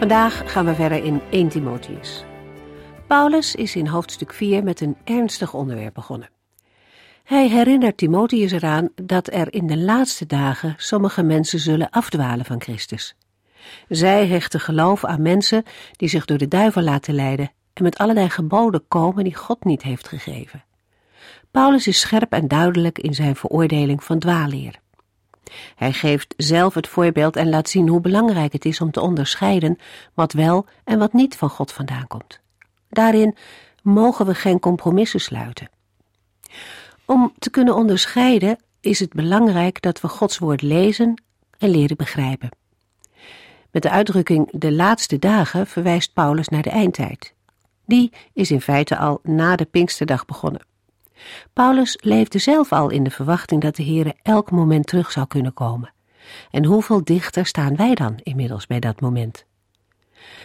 Vandaag gaan we verder in 1 Timotheus. Paulus is in hoofdstuk 4 met een ernstig onderwerp begonnen. Hij herinnert Timotheus eraan dat er in de laatste dagen sommige mensen zullen afdwalen van Christus. Zij hechten geloof aan mensen die zich door de duivel laten leiden en met allerlei geboden komen die God niet heeft gegeven. Paulus is scherp en duidelijk in zijn veroordeling van dwaalleer. Hij geeft zelf het voorbeeld en laat zien hoe belangrijk het is om te onderscheiden wat wel en wat niet van God vandaan komt. Daarin mogen we geen compromissen sluiten. Om te kunnen onderscheiden is het belangrijk dat we Gods woord lezen en leren begrijpen. Met de uitdrukking de laatste dagen verwijst Paulus naar de eindtijd. Die is in feite al na de Pinksterdag begonnen. Paulus leefde zelf al in de verwachting dat de Heere elk moment terug zou kunnen komen. En hoeveel dichter staan wij dan inmiddels bij dat moment?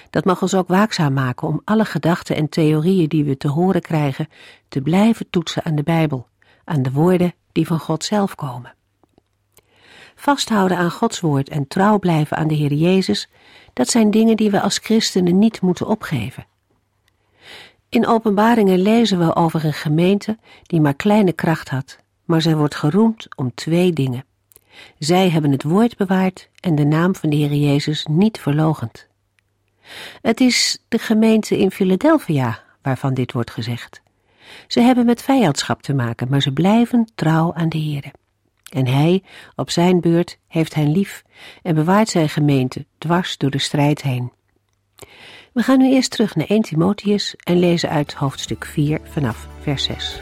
Dat mag ons ook waakzaam maken om alle gedachten en theorieën die we te horen krijgen te blijven toetsen aan de Bijbel, aan de woorden die van God zelf komen. Vasthouden aan Gods woord en trouw blijven aan de Heer Jezus, dat zijn dingen die we als christenen niet moeten opgeven. In openbaringen lezen we over een gemeente die maar kleine kracht had, maar zij wordt geroemd om twee dingen. Zij hebben het woord bewaard en de naam van de Heer Jezus niet verlogend. Het is de gemeente in Philadelphia waarvan dit wordt gezegd. Ze hebben met vijandschap te maken, maar ze blijven trouw aan de Heer. En hij, op zijn beurt, heeft hen lief en bewaart zijn gemeente dwars door de strijd heen. We gaan nu eerst terug naar 1 Timotheus en lezen uit hoofdstuk 4 vanaf vers 6.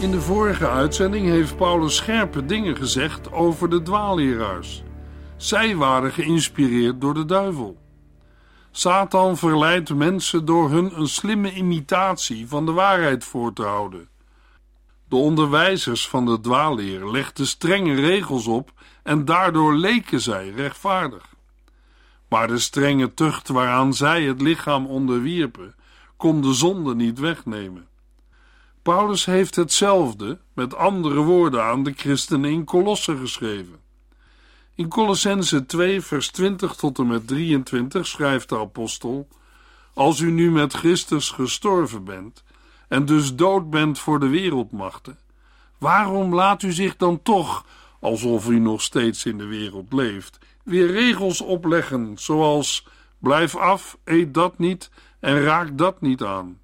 In de vorige uitzending heeft Paulus scherpe dingen gezegd over de dwaalleraars. Zij waren geïnspireerd door de duivel. Satan verleidt mensen door hun een slimme imitatie van de waarheid voor te houden. De onderwijzers van de dwaalleer legden strenge regels op en daardoor leken zij rechtvaardig. Maar de strenge tucht waaraan zij het lichaam onderwierpen, kon de zonde niet wegnemen. Paulus heeft hetzelfde, met andere woorden, aan de christenen in Kolosse geschreven. In Colossense 2, vers 20 tot en met 23 schrijft de apostel: Als u nu met Christus gestorven bent en dus dood bent voor de wereldmachten, waarom laat u zich dan toch, alsof u nog steeds in de wereld leeft, weer regels opleggen, zoals: blijf af, eet dat niet en raak dat niet aan?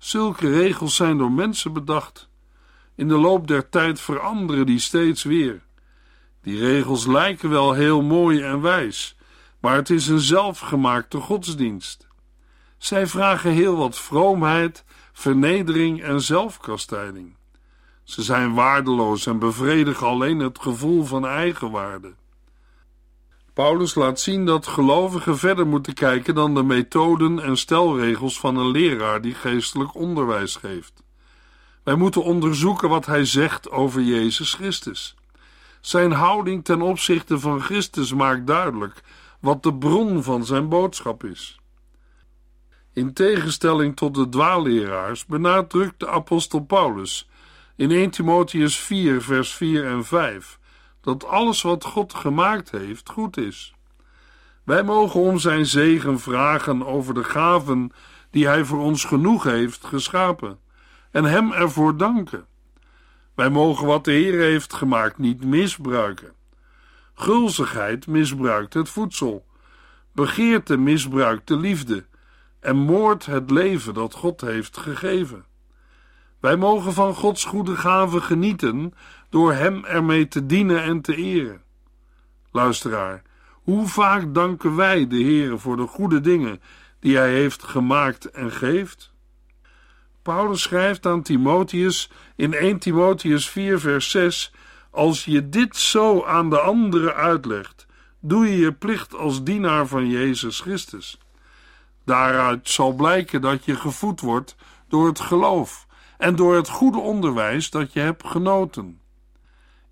Zulke regels zijn door mensen bedacht. In de loop der tijd veranderen die steeds weer. Die regels lijken wel heel mooi en wijs, maar het is een zelfgemaakte godsdienst. Zij vragen heel wat vroomheid, vernedering en zelfkastijding. Ze zijn waardeloos en bevredigen alleen het gevoel van eigenwaarde. Paulus laat zien dat gelovigen verder moeten kijken dan de methoden en stelregels van een leraar die geestelijk onderwijs geeft. Wij moeten onderzoeken wat hij zegt over Jezus Christus. Zijn houding ten opzichte van Christus maakt duidelijk wat de bron van zijn boodschap is. In tegenstelling tot de dwaalleraars benadrukt de apostel Paulus in 1 Timotheus 4, vers 4 en 5 dat alles wat God gemaakt heeft goed is. Wij mogen om zijn zegen vragen over de gaven die hij voor ons genoeg heeft geschapen en Hem ervoor danken. Wij mogen wat de Heer heeft gemaakt niet misbruiken. Gulzigheid misbruikt het voedsel, begeerte misbruikt de liefde en moord het leven dat God heeft gegeven. Wij mogen van Gods goede gaven genieten door Hem ermee te dienen en te eren. Luisteraar, hoe vaak danken wij de Heer voor de goede dingen die Hij heeft gemaakt en geeft? Paulus schrijft aan Timotheus in 1 Timotheus 4, vers 6: Als je dit zo aan de anderen uitlegt, doe je je plicht als dienaar van Jezus Christus. Daaruit zal blijken dat je gevoed wordt door het geloof en door het goede onderwijs dat je hebt genoten.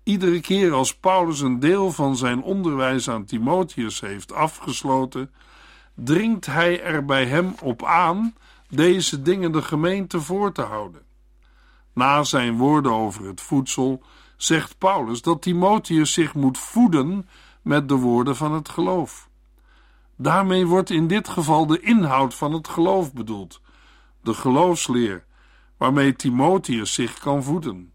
Iedere keer als Paulus een deel van zijn onderwijs aan Timotheus heeft afgesloten, dringt hij er bij hem op aan deze dingen de gemeente voor te houden. Na zijn woorden over het voedsel zegt Paulus dat Timotheus zich moet voeden met de woorden van het geloof. Daarmee wordt in dit geval de inhoud van het geloof bedoeld, de geloofsleer, waarmee Timotheus zich kan voeden.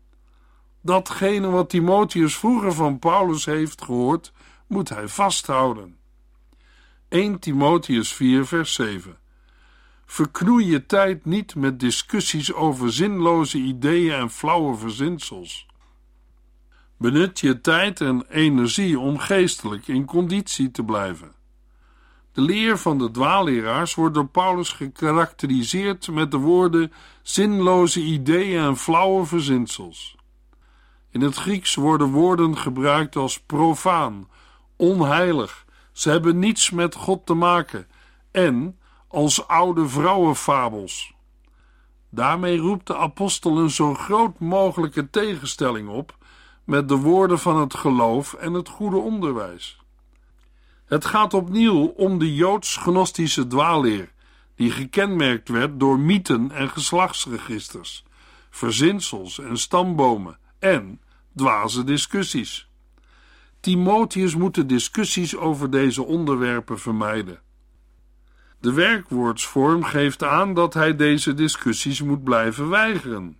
Datgene wat Timotheus vroeger van Paulus heeft gehoord, moet hij vasthouden. 1 Timotheus 4, vers 7. Verknoei je tijd niet met discussies over zinloze ideeën en flauwe verzinsels. Benut je tijd en energie om geestelijk in conditie te blijven. De leer van de dwaalleraars wordt door Paulus gekarakteriseerd met de woorden zinloze ideeën en flauwe verzinsels. In het Grieks worden woorden gebruikt als profaan, onheilig, ze hebben niets met God te maken en als oude vrouwenfabels. Daarmee roept de apostel een zo groot mogelijke tegenstelling op met de woorden van het geloof en het goede onderwijs. Het gaat opnieuw om de joods-gnostische dwaalleer, die gekenmerkt werd door mythen en geslachtsregisters, verzinsels en stambomen en dwaze discussies. Timotheus moet de discussies over deze onderwerpen vermijden. De werkwoordsvorm geeft aan dat hij deze discussies moet blijven weigeren.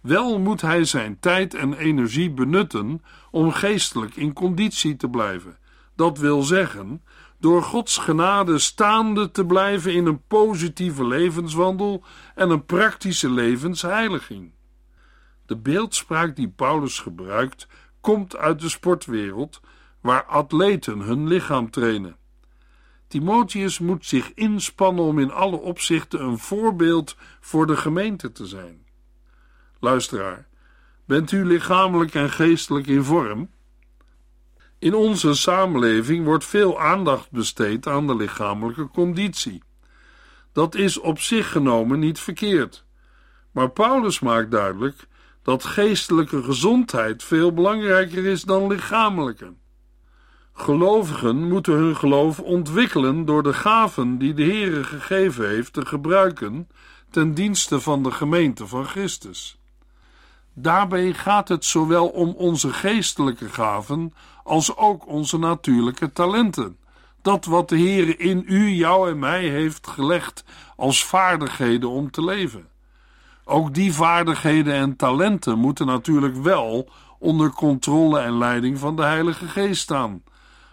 Wel moet hij zijn tijd en energie benutten om geestelijk in conditie te blijven. Dat wil zeggen, door Gods genade staande te blijven in een positieve levenswandel en een praktische levensheiliging. De beeldspraak die Paulus gebruikt komt uit de sportwereld, waar atleten hun lichaam trainen. Timotheus moet zich inspannen om in alle opzichten een voorbeeld voor de gemeente te zijn. Luisteraar, bent u lichamelijk en geestelijk in vorm? In onze samenleving wordt veel aandacht besteed aan de lichamelijke conditie. Dat is op zich genomen niet verkeerd. Maar Paulus maakt duidelijk dat geestelijke gezondheid veel belangrijker is dan lichamelijke. Gelovigen moeten hun geloof ontwikkelen door de gaven die de Heere gegeven heeft te gebruiken ten dienste van de gemeente van Christus. Daarbij gaat het zowel om onze geestelijke gaven als ook onze natuurlijke talenten. Dat wat de Heere in u, jou en mij heeft gelegd als vaardigheden om te leven. Ook die vaardigheden en talenten moeten natuurlijk wel onder controle en leiding van de Heilige Geest staan.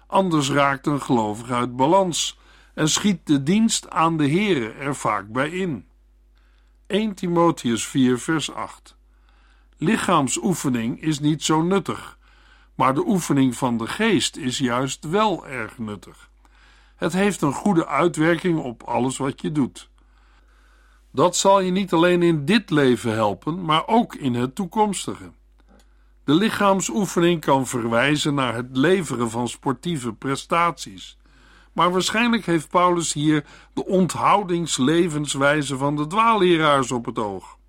Anders raakt een gelovige uit balans en schiet de dienst aan de Heere er vaak bij in. 1 Timotheus 4 vers 8 Lichaamsoefening is niet zo nuttig, maar de oefening van de geest is juist wel erg nuttig. Het heeft een goede uitwerking op alles wat je doet. Dat zal je niet alleen in dit leven helpen, maar ook in het toekomstige. De lichaamsoefening kan verwijzen naar het leveren van sportieve prestaties. Maar waarschijnlijk heeft Paulus hier de onthoudingslevenswijze van de dwaalleraars op het oog,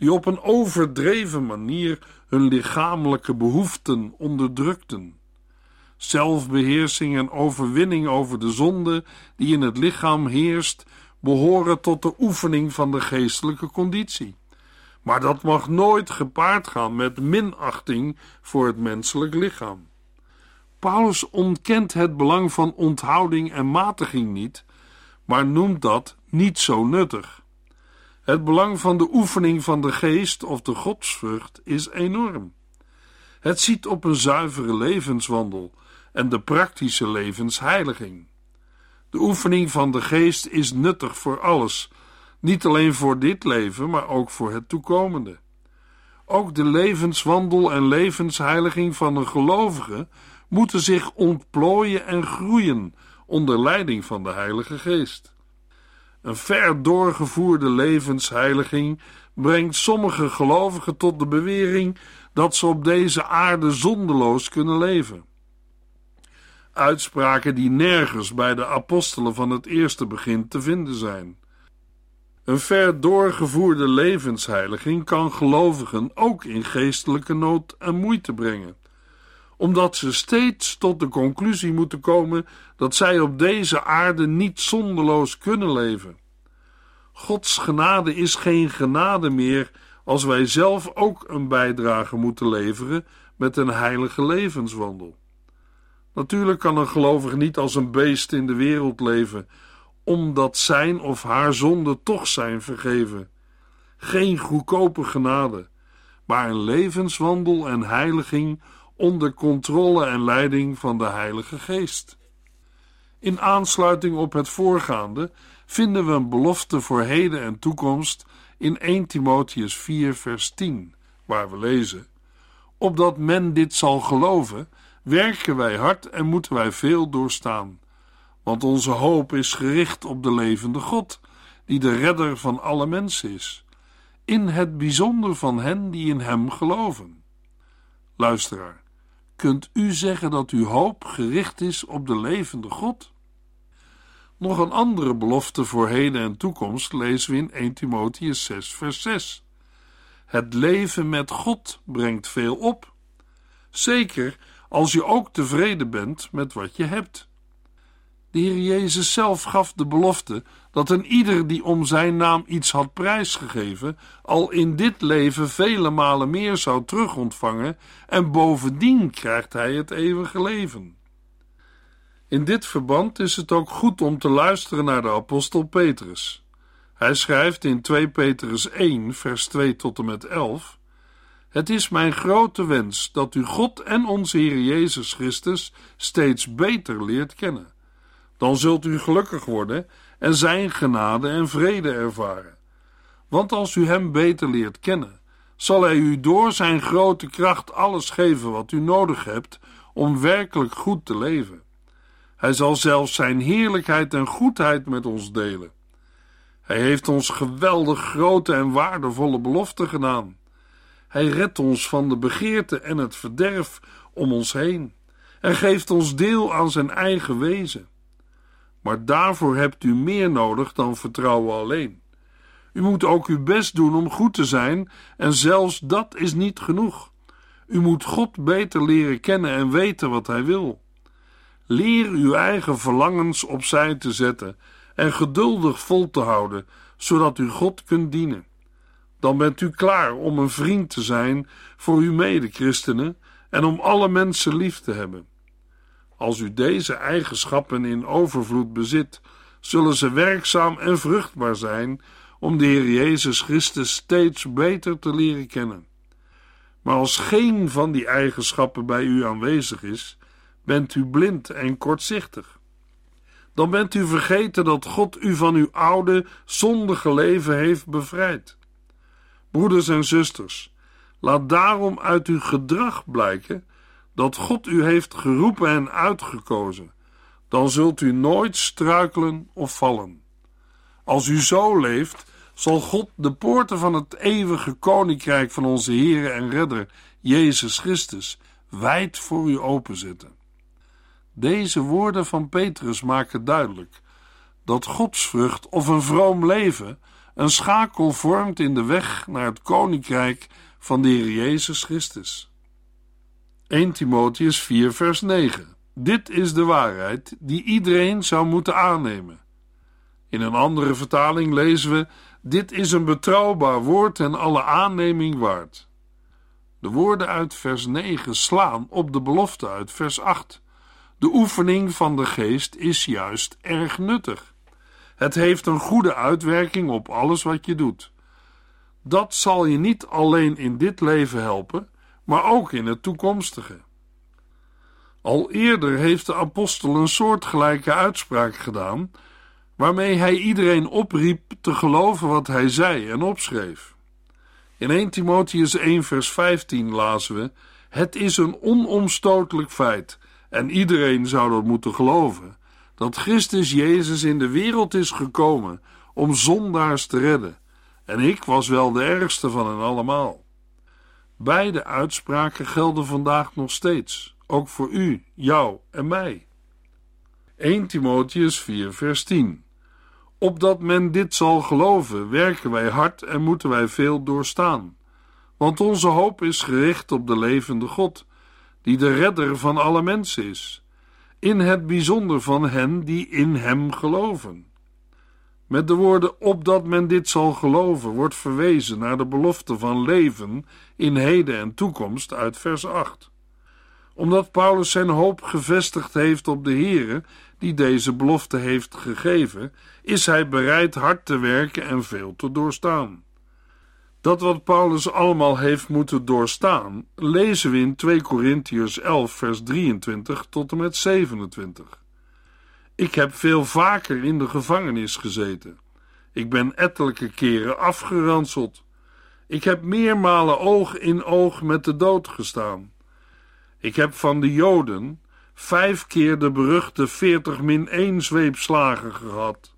die op een overdreven manier hun lichamelijke behoeften onderdrukten. Zelfbeheersing en overwinning over de zonde die in het lichaam heerst, behoren tot de oefening van de geestelijke conditie. Maar dat mag nooit gepaard gaan met minachting voor het menselijk lichaam. Paulus ontkent het belang van onthouding en matiging niet, maar noemt dat niet zo nuttig. Het belang van de oefening van de geest of de godsvrucht is enorm. Het ziet op een zuivere levenswandel en de praktische levensheiliging. De oefening van de geest is nuttig voor alles, niet alleen voor dit leven, maar ook voor het toekomende. Ook de levenswandel en levensheiliging van een gelovige moeten zich ontplooien en groeien onder leiding van de Heilige Geest. Een ver doorgevoerde levensheiliging brengt sommige gelovigen tot de bewering dat ze op deze aarde zondeloos kunnen leven. Uitspraken die nergens bij de apostelen van het eerste begin te vinden zijn. Een ver doorgevoerde levensheiliging kan gelovigen ook in geestelijke nood en moeite brengen, omdat ze steeds tot de conclusie moeten komen dat zij op deze aarde niet zonderloos kunnen leven. Gods genade is geen genade meer als wij zelf ook een bijdrage moeten leveren met een heilige levenswandel. Natuurlijk kan een gelovige niet als een beest in de wereld leven, omdat zijn of haar zonden toch zijn vergeven. Geen goedkope genade, maar een levenswandel en heiliging onder controle en leiding van de Heilige Geest. In aansluiting op het voorgaande vinden we een belofte voor heden en toekomst in 1 Timotheus 4, vers 10, waar we lezen: Opdat men dit zal geloven, werken wij hard en moeten wij veel doorstaan. Want onze hoop is gericht op de levende God, die de redder van alle mensen is, in het bijzonder van hen die in Hem geloven. Luisteraar, kunt u zeggen dat uw hoop gericht is op de levende God? Nog een andere belofte voor heden en toekomst lezen we in 1 Timotheus 6, vers 6. Het leven met God brengt veel op. Zeker als je ook tevreden bent met wat je hebt. De Heer Jezus zelf gaf de belofte dat een ieder die om zijn naam iets had prijsgegeven, al in dit leven vele malen meer zou terugontvangen en bovendien krijgt hij het eeuwige leven. In dit verband is het ook goed om te luisteren naar de apostel Petrus. Hij schrijft in 2 Petrus 1, vers 2 tot en met 11: Het is mijn grote wens dat u God en onze Heer Jezus Christus steeds beter leert kennen. Dan zult u gelukkig worden en zijn genade en vrede ervaren. Want als u hem beter leert kennen, zal hij u door zijn grote kracht alles geven wat u nodig hebt om werkelijk goed te leven. Hij zal zelfs zijn heerlijkheid en goedheid met ons delen. Hij heeft ons geweldig grote en waardevolle beloften gedaan. Hij redt ons van de begeerte en het verderf om ons heen en geeft ons deel aan zijn eigen wezen. Maar daarvoor hebt u meer nodig dan vertrouwen alleen. U moet ook uw best doen om goed te zijn, en zelfs dat is niet genoeg. U moet God beter leren kennen en weten wat Hij wil. Leer uw eigen verlangens opzij te zetten en geduldig vol te houden, zodat u God kunt dienen. Dan bent u klaar om een vriend te zijn voor uw medechristenen en om alle mensen lief te hebben. Als u deze eigenschappen in overvloed bezit, zullen ze werkzaam en vruchtbaar zijn om de Heer Jezus Christus steeds beter te leren kennen. Maar als geen van die eigenschappen bij u aanwezig is, bent u blind en kortzichtig. Dan bent u vergeten dat God u van uw oude, zondige leven heeft bevrijd. Broeders en zusters, laat daarom uit uw gedrag blijken dat God u heeft geroepen en uitgekozen. Dan zult u nooit struikelen of vallen. Als u zo leeft, zal God de poorten van het eeuwige koninkrijk van onze Heer en Redder, Jezus Christus, wijd voor u openzetten. Deze woorden van Petrus maken duidelijk dat godsvrucht of een vroom leven een schakel vormt in de weg naar het koninkrijk van de Heer Jezus Christus. 1 Timotheus 4 vers 9 Dit is de waarheid die iedereen zou moeten aannemen. In een andere vertaling lezen we: Dit is een betrouwbaar woord en alle aanneming waard. De woorden uit vers 9 slaan op de belofte uit vers 8 de oefening van de geest is juist erg nuttig. Het heeft een goede uitwerking op alles wat je doet. Dat zal je niet alleen in dit leven helpen, maar ook in het toekomstige. Al eerder heeft de apostel een soortgelijke uitspraak gedaan, waarmee hij iedereen opriep te geloven wat hij zei en opschreef. In 1 Timotheus 1 vers 15 lazen we: Het is een onomstotelijk feit, en iedereen zou dat moeten geloven, dat Christus Jezus in de wereld is gekomen om zondaars te redden. En ik was wel de ergste van hen allemaal. Beide uitspraken gelden vandaag nog steeds, ook voor u, jou en mij. 1 Timotheus 4 vers 10 Opdat men dit zal geloven, werken wij hard en moeten wij veel doorstaan. Want onze hoop is gericht op de levende God, die de redder van alle mensen is, in het bijzonder van hen die in hem geloven. Met de woorden opdat men dit zal geloven wordt verwezen naar de belofte van leven in heden en toekomst uit vers 8. Omdat Paulus zijn hoop gevestigd heeft op de Here, die deze belofte heeft gegeven, is hij bereid hard te werken en veel te doorstaan. Dat wat Paulus allemaal heeft moeten doorstaan, lezen we in 2 Korintiërs 11, vers 23 tot en met 27. Ik heb veel vaker in de gevangenis gezeten. Ik ben ettelijke keren afgeranseld. Ik heb meermalen oog in oog met de dood gestaan. Ik heb van de Joden vijf keer de beruchte 40 min 1 zweepslagen gehad.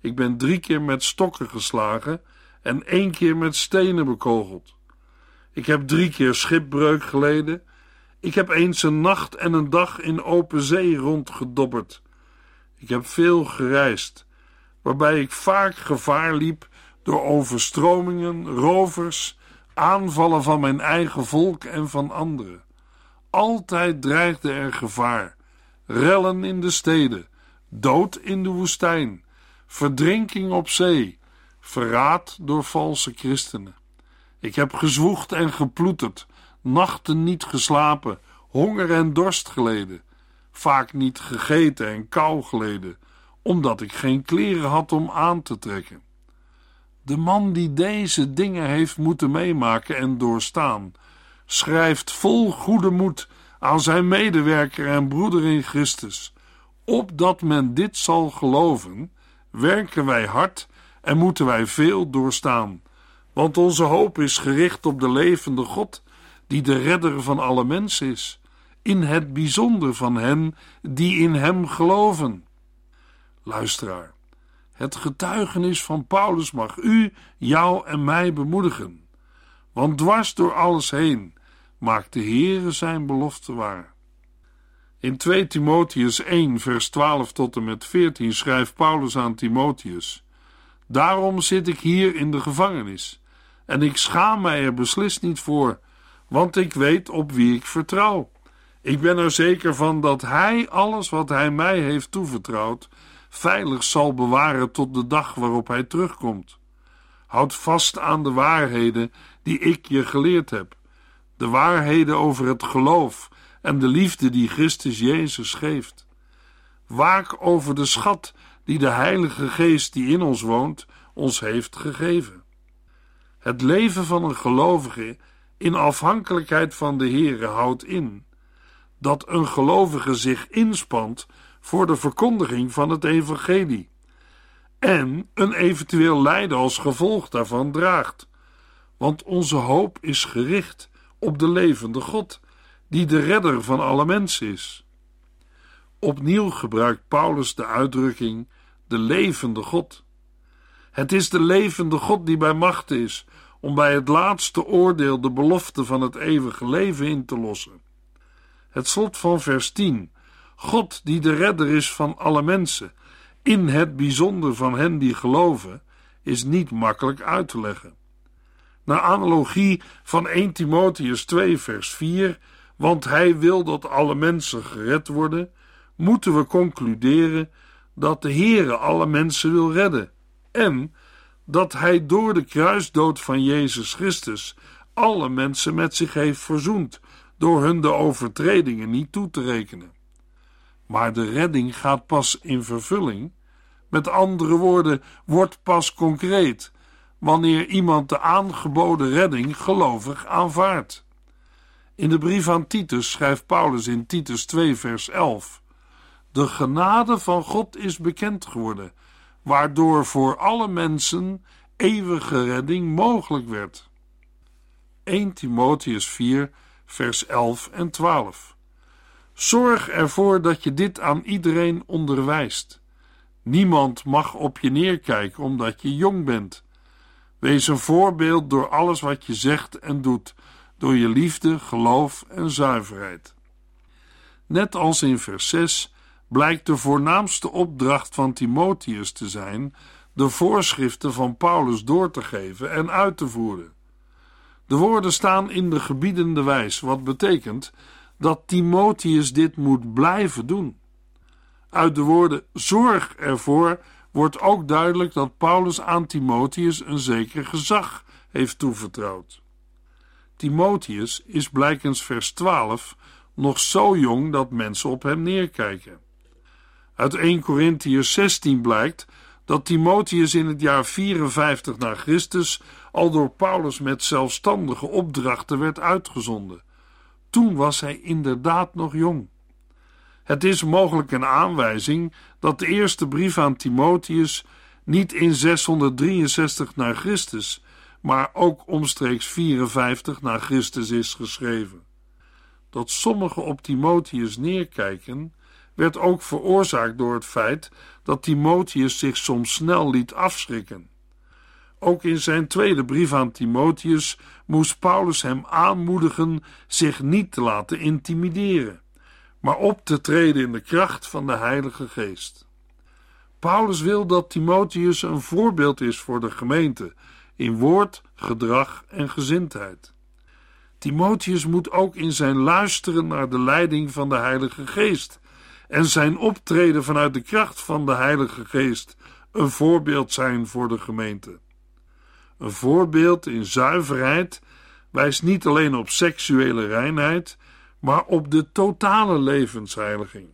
Ik ben drie keer met stokken geslagen en één keer met stenen bekogeld. Ik heb drie keer schipbreuk geleden. Ik heb eens een nacht en een dag in open zee rondgedobberd. Ik heb veel gereisd, waarbij ik vaak gevaar liep door overstromingen, rovers, aanvallen van mijn eigen volk en van anderen. Altijd dreigde er gevaar, rellen in de steden, dood in de woestijn, verdrinking op zee, verraad door valse christenen. Ik heb gezwoegd en geploeterd, nachten niet geslapen, honger en dorst geleden, vaak niet gegeten en kou geleden, omdat ik geen kleren had om aan te trekken. De man die deze dingen heeft moeten meemaken en doorstaan, schrijft vol goede moed aan zijn medewerker en broeder in Christus, opdat men dit zal geloven, werken wij hard en moeten wij veel doorstaan, want onze hoop is gericht op de levende God, die de redder van alle mensen is, in het bijzonder van hen die in hem geloven. Luisteraar, het getuigenis van Paulus mag u, jou en mij bemoedigen, want dwars door alles heen maakt de Heere zijn belofte waar. In 2 Timotheus 1, vers 12 tot en met 14 schrijft Paulus aan Timotheus: Daarom zit ik hier in de gevangenis, en ik schaam mij er beslist niet voor, want ik weet op wie ik vertrouw. Ik ben er zeker van dat Hij alles wat Hij mij heeft toevertrouwd, veilig zal bewaren tot de dag waarop Hij terugkomt. Houd vast aan de waarheden die ik je geleerd heb, de waarheden over het geloof en de liefde die Christus Jezus geeft. Waak over de schat die de Heilige Geest die in ons woont, ons heeft gegeven. Het leven van een gelovige in afhankelijkheid van de Heere houdt in dat een gelovige zich inspant voor de verkondiging van het evangelie en een eventueel lijden als gevolg daarvan draagt. Want onze hoop is gericht op de levende God, die de redder van alle mensen is. Opnieuw gebruikt Paulus de uitdrukking de levende God. Het is de levende God die bij macht is om bij het laatste oordeel de belofte van het eeuwige leven in te lossen. Het slot van vers 10. God die de redder is van alle mensen, in het bijzonder van hen die geloven, is niet makkelijk uit te leggen. Naar analogie van 1 Timotheus 2 vers 4, want hij wil dat alle mensen gered worden, moeten we concluderen dat de Heere alle mensen wil redden en dat hij door de kruisdood van Jezus Christus alle mensen met zich heeft verzoend door hun de overtredingen niet toe te rekenen. Maar de redding gaat pas in vervulling Met andere woorden, wordt pas concreet wanneer iemand de aangeboden redding gelovig aanvaardt. In de brief aan Titus schrijft Paulus in Titus 2, vers 11: De genade van God is bekend geworden, waardoor voor alle mensen eeuwige redding mogelijk werd. 1 Timotheus 4, vers 11 en 12. Zorg ervoor dat je dit aan iedereen onderwijst. Niemand mag op je neerkijken omdat je jong bent. Wees een voorbeeld door alles wat je zegt en doet, door je liefde, geloof en zuiverheid. Net als in vers 6 blijkt de voornaamste opdracht van Timotheus te zijn de voorschriften van Paulus door te geven en uit te voeren. De woorden staan in de gebiedende wijs, wat betekent dat Timotheus dit moet blijven doen. Uit de woorden zorg ervoor wordt ook duidelijk dat Paulus aan Timotheus een zeker gezag heeft toevertrouwd. Timotheus is blijkens vers 12 nog zo jong dat mensen op hem neerkijken. Uit 1 Corinthians 16 blijkt dat Timotheus in het jaar 54 na Christus al door Paulus met zelfstandige opdrachten werd uitgezonden. Toen was hij inderdaad nog jong. Het is mogelijk een aanwijzing dat de eerste brief aan Timotheus niet in 663 na Christus, maar ook omstreeks 54 na Christus is geschreven. Dat sommigen op Timotheus neerkijken, werd ook veroorzaakt door het feit dat Timotheus zich soms snel liet afschrikken. Ook in zijn tweede brief aan Timotheus moest Paulus hem aanmoedigen zich niet te laten intimideren, maar op te treden in de kracht van de Heilige Geest. Paulus wil dat Timotheus een voorbeeld is voor de gemeente in woord, gedrag en gezindheid. Timotheus moet ook in zijn luisteren naar de leiding van de Heilige Geest en zijn optreden vanuit de kracht van de Heilige Geest een voorbeeld zijn voor de gemeente. Een voorbeeld in zuiverheid wijst niet alleen op seksuele reinheid, maar op de totale levensheiliging.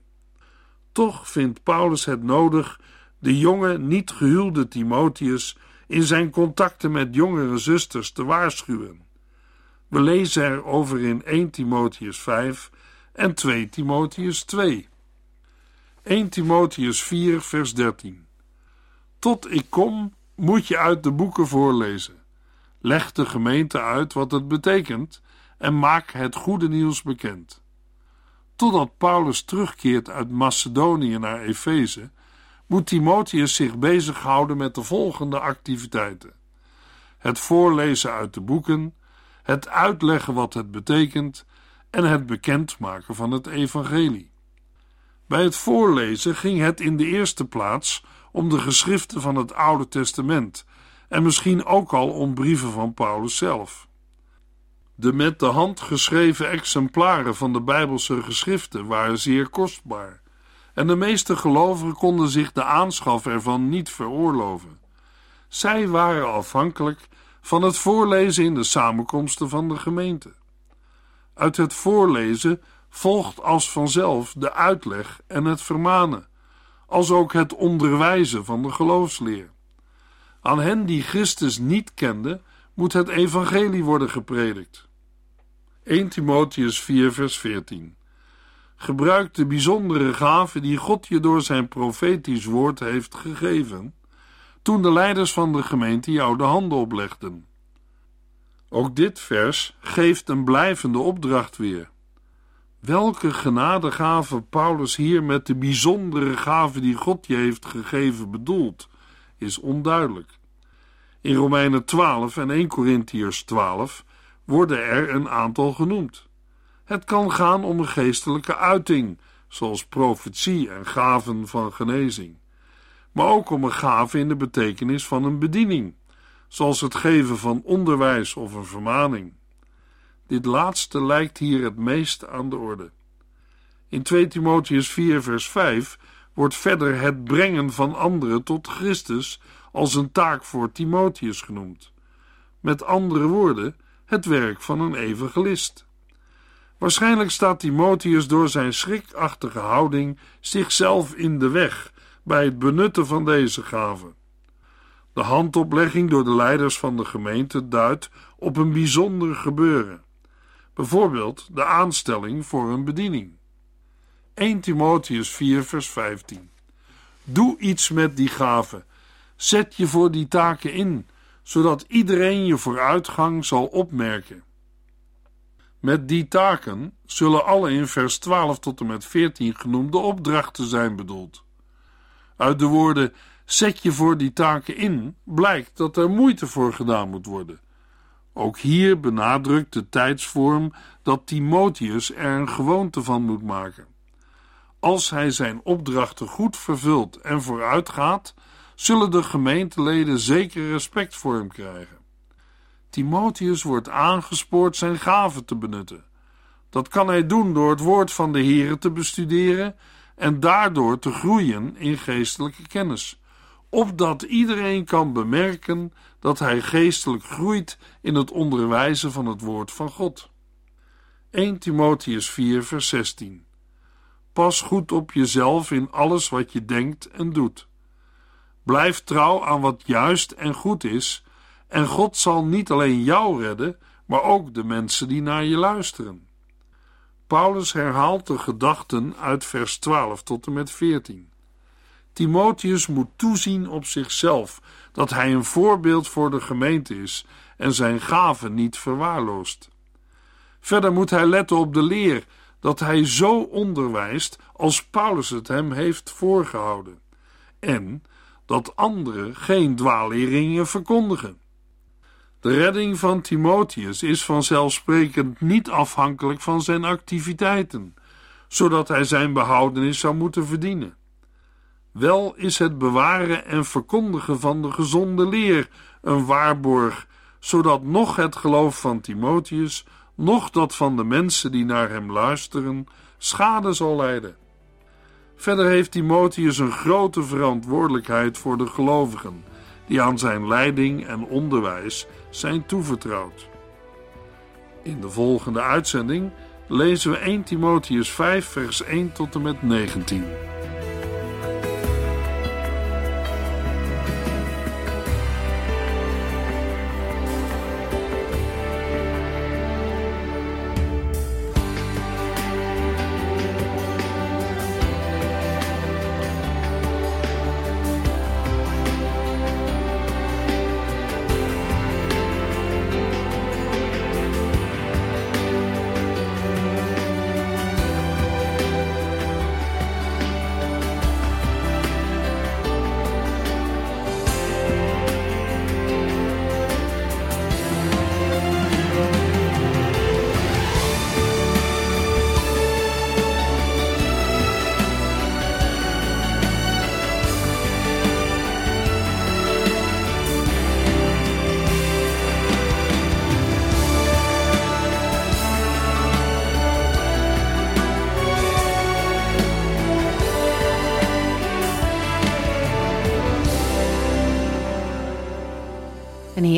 Toch vindt Paulus het nodig de jonge, niet gehuwde Timotheus in zijn contacten met jongere zusters te waarschuwen. We lezen erover in 1 Timotheus 5 en 2 Timotheus 2. 1 Timotheus 4, vers 13. Tot ik kom, moet je uit de boeken voorlezen. Leg de gemeente uit wat het betekent en maak het goede nieuws bekend. Totdat Paulus terugkeert uit Macedonië naar Efeze, moet Timotheus zich bezighouden met de volgende activiteiten: het voorlezen uit de boeken, het uitleggen wat het betekent en het bekendmaken van het evangelie. Bij het voorlezen ging het in de eerste plaats om de geschriften van het Oude Testament en misschien ook al om brieven van Paulus zelf. De met de hand geschreven exemplaren van de Bijbelse geschriften waren zeer kostbaar, en de meeste gelovigen konden zich de aanschaf ervan niet veroorloven. Zij waren afhankelijk van het voorlezen in de samenkomsten van de gemeente. Uit het voorlezen volgt als vanzelf de uitleg en het vermanen, als ook het onderwijzen van de geloofsleer. Aan hen die Christus niet kenden, moet het evangelie worden gepredikt. 1 Timotheus 4 vers 14 Gebruik de bijzondere gave die God je door zijn profetisch woord heeft gegeven, toen de leiders van de gemeente jou de handen oplegden. Ook dit vers geeft een blijvende opdracht weer. Welke genadegave Paulus hier met de bijzondere gave die God je heeft gegeven bedoelt, is onduidelijk. In Romeinen 12 en 1 Corinthiërs 12 worden er een aantal genoemd. Het kan gaan om een geestelijke uiting, zoals profetie en gaven van genezing, maar ook om een gave in de betekenis van een bediening, zoals het geven van onderwijs of een vermaning. Dit laatste lijkt hier het meest aan de orde. In 2 Timotheus 4, vers 5 wordt verder het brengen van anderen tot Christus als een taak voor Timotheus genoemd. Met andere woorden, het werk van een evangelist. Waarschijnlijk staat Timotheus door zijn schrikachtige houding zichzelf in de weg bij het benutten van deze gaven. De handoplegging door de leiders van de gemeente duidt op een bijzonder gebeuren. Bijvoorbeeld de aanstelling voor een bediening. 1 Timotheus 4, vers 15. Doe iets met die gaven. Zet je voor die taken in, zodat iedereen je vooruitgang zal opmerken. Met die taken zullen alle in vers 12 tot en met 14 genoemde opdrachten zijn bedoeld. Uit de woorden zet je voor die taken in blijkt dat er moeite voor gedaan moet worden. Ook hier benadrukt de tijdsvorm dat Timotheus er een gewoonte van moet maken. Als hij zijn opdrachten goed vervult en vooruitgaat, zullen de gemeenteleden zeker respect voor hem krijgen. Timotheus wordt aangespoord zijn gaven te benutten. Dat kan hij doen door het woord van de Here te bestuderen en daardoor te groeien in geestelijke kennis, opdat iedereen kan bemerken dat hij geestelijk groeit in het onderwijzen van het woord van God. 1 Timotheus 4 vers 16 Pas goed op jezelf in alles wat je denkt en doet. Blijf trouw aan wat juist en goed is, en God zal niet alleen jou redden, maar ook de mensen die naar je luisteren. Paulus herhaalt de gedachten uit vers 12 tot en met 14. Timotheus moet toezien op zichzelf, dat hij een voorbeeld voor de gemeente is en zijn gaven niet verwaarloost. Verder moet hij letten op de leer dat hij zo onderwijst als Paulus het hem heeft voorgehouden, en dat anderen geen dwaalleringen verkondigen. De redding van Timotheus is vanzelfsprekend niet afhankelijk van zijn activiteiten, zodat hij zijn behoudenis zou moeten verdienen. Wel is het bewaren en verkondigen van de gezonde leer een waarborg, zodat nog het geloof van Timotheus, noch dat van de mensen die naar hem luisteren, schade zal lijden. Verder heeft Timotheus een grote verantwoordelijkheid voor de gelovigen, die aan zijn leiding en onderwijs zijn toevertrouwd. In de volgende uitzending lezen we 1 Timotheus 5, vers 1 tot en met 19.